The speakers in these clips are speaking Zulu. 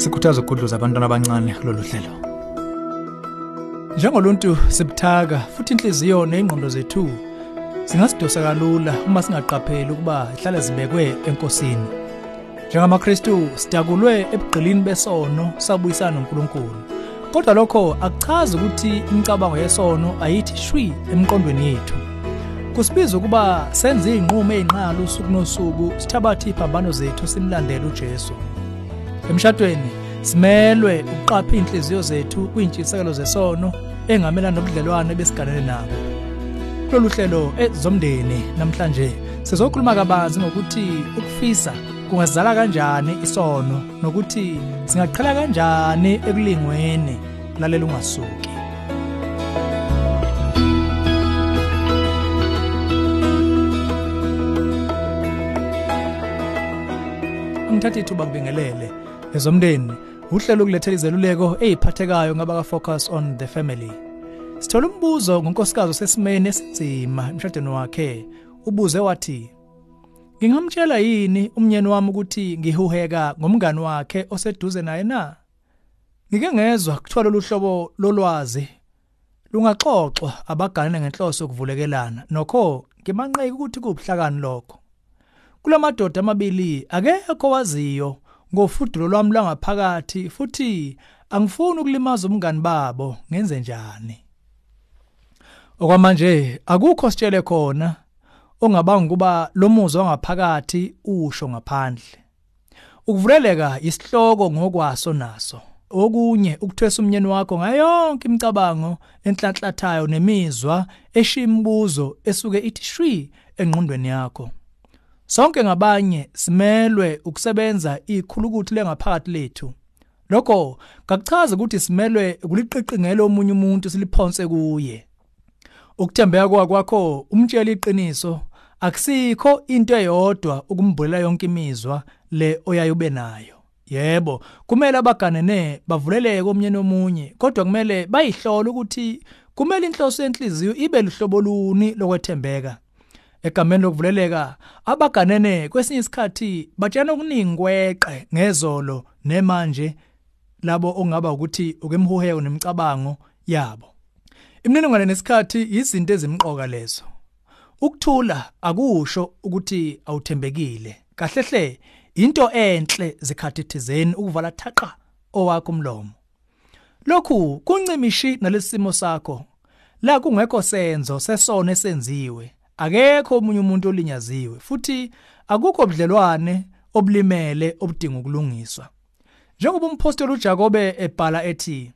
sikhuthaza ukugudluza abantwana abancane kulolu hlelo. Njengoluntu sibuthaka futhi inhliziyo nezingqondo zethu zingasidosa kalula uma singaqapheli ukuba ihlale zibekwe enkosini. njengamaKristu sidakulwe ebugqilini besono sabuyisana noNkulunkulu. Kodwa lokho akuchazi ukuthi imicabango yesono ayithi shwi emqondweni yethu. Kusibiza ukuba senze izinqumo ezinqala usuku nosuku sithabathe iphambano zethu simlandele uJesu. Emshadweni simelwe ukuqapha inhliziyo zethu kwintshisekelo zesono engamelana nobudlelwano besiganele nabo. Kulolu hlelo ezomndeni namhlanje sizokhuluma kabanzi ngokuthi ukufisa kungazala kanjani isono nokuthi singaqhala kanjani ekulingweni lalela ungasuki ngithatha ithuba ngibingelele. Ezomndeni uhlelo ukulethela izeluleko eziphathekayo ngabaka focus on the family sithola umbuzo ngonkosikazi sesimene esinzima emshadweni wakhe ubuze wathi Ngingamtshela yini umnyeni wami ukuthi ngihuheka ngomngani wakhe oseduze naye na? Ngike ngezwa kuthiwa lolu hlobo lolwazi lungaxoxwa abaganene ngenhloso yokuvulekelana nokho ngimanqeki ukuthi kubuhlakani lokho. Kulamadoda amabili akekho waziyo ngofudulo lwami lwangaphakathi futhi angifuni ukulimaza umngani babo. Ngenze njani. Okwamanje akukho sitshele khona ongabanga kuba lo muzwa wangaphakathi usho ngaphandle. Ukuvuleleka isihloko ngokwaso naso. Okunye ukuthwesa umnyeni wakho ngayonke imicabango enhlanhlathayo nemizwa eshimbuzo esuke ithi shwi engqondweni yakho. Sonke ngabanye simelwe ukusebenza ikhulukuthi lengaphakathi lethu. Lokho kakuchaza ukuthi simelwe ukuliqiqingela omunye umuntu siliphonse kuye. Ukuthembeka kwakho umtshela iqiniso akusikho into eyodwa ukumbulela yonke imizwa le oyayube nayo. Yebo kumele abaganene bavuleleke omnye nomunye kodwa kumele bayihlola ukuthi kumele inhloso yenhliziyo ibe luhlobo luni lokwethembeka. Egameni lokuvuleleka abaganene kwesinye isikhathi batshana okuningi kweqe ngezolo nemanje labo ongaba ukuthi ukemhuheko nemicabango yabo. Imininingwane nesikhathi izinto ezimqoka lezo. Ukuthula akusho ukuthi awuthembekile. Kahlehle into enhle zikhathi thizeni ukuvala thaqa owakho umlomo. Lokhu kuncimishi nalesimo sakho. La kungekho senzo sesono esenziwe. Akekho omunye umuntu olinyaziwe futhi akukho budlelwane obulimele obudinga ukulungiswa. Njengoba umpostoli uJakobe ebhala ethi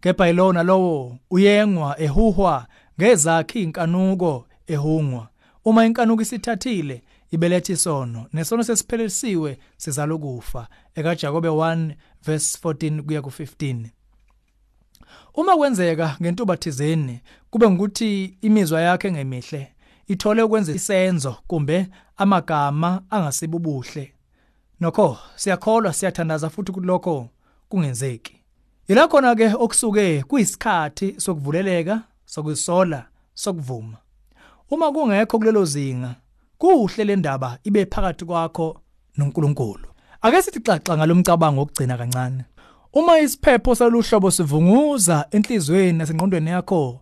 kepha ilona lowo uyengwa ehuhwa ngezakhe inkanuko ehungwa. Uma inkanuko isithathile ibeletha isono nesono sesiphelelisiwe sizala ukufa ekaJakobe 1 verse 14 kuya ku15 Uma kwenzeka ngentuba thizeni kube ngukuthi imizwa yakhe ngemihle ithole ukwenza isenzo kumbe amagama angasibubuhle. Nokho siyakholwa siyathandaza futhi ukuthi lokho kungenzeki. Ila khona ke okusuke kuyisikhathi sokuvuleleka sokusola sokuvuma. Uma kungekho kulelo zinga kuhle le ndaba ibe phakathi kwakho noNkulunkulu. Ake sithi xaxa ngalomcabango okugcina kancane. Uma isiphepho saluhlobo sivunguza enhlizweni nasengqondweni yakho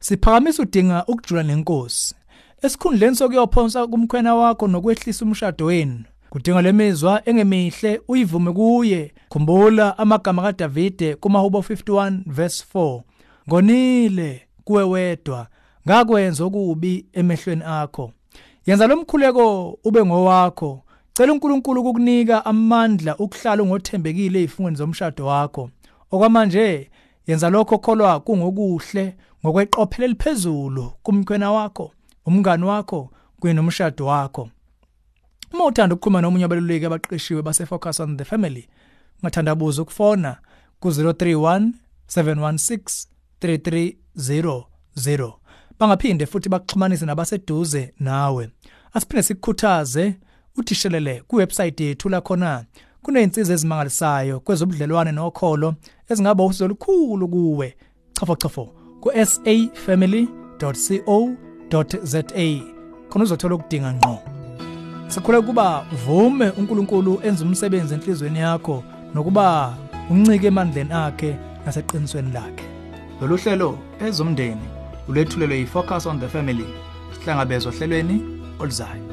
siphakamisa udinga ukujula nenkosi. Esikhundleni sokuyophonsa kumkhwena wakho nokwehlisa umshado wenu kudinga lemizwa engemihle uyivume kuye. Khumbula amagama kaDavide kumahubo 51 verse 4 ngonile kuwe wedwa ngakwenza okubi emehlweni akho. Yenza lomkhuleko ube ngowakho. Cela uNkulunkulu ukukunika amandla ukuhlala ngothembekile ezifungweni zomshado wakho. Okwamanje yenza lokho kholwa kungokuhle ngokweqophelo eliphezulu kumkhwena wakho. Umngani wakho kunomshado wakho. Uma uthanda ukukhuluma nomunye abaluleki abaqeqeshiwe base Focus on the Family ungathandabuza ukufona ku 031 716 3300 bangaphinde futhi baxhumanise nabaseduze nawe. Asiphinde sikukhuthaze uthishelele kuwebsite yethu la khona. Kuneyinsiza ezimangalisayo kwezobudlelwane nokholo ezingaba usizo olukhulu kuwe. Chafo chafo ku safamily.co.za khona uzothola ukudinga ngqo. Sikhule kuba vume uNkulunkulu enza umsebenzi enhlizweni yakho nokuba uncike emandleni akhe naseqinisweni lakhe. Lolu hlelo ezomndeni ulethulelwe yi-focus on the family sihlangabezwa ohlelweni oluzayo.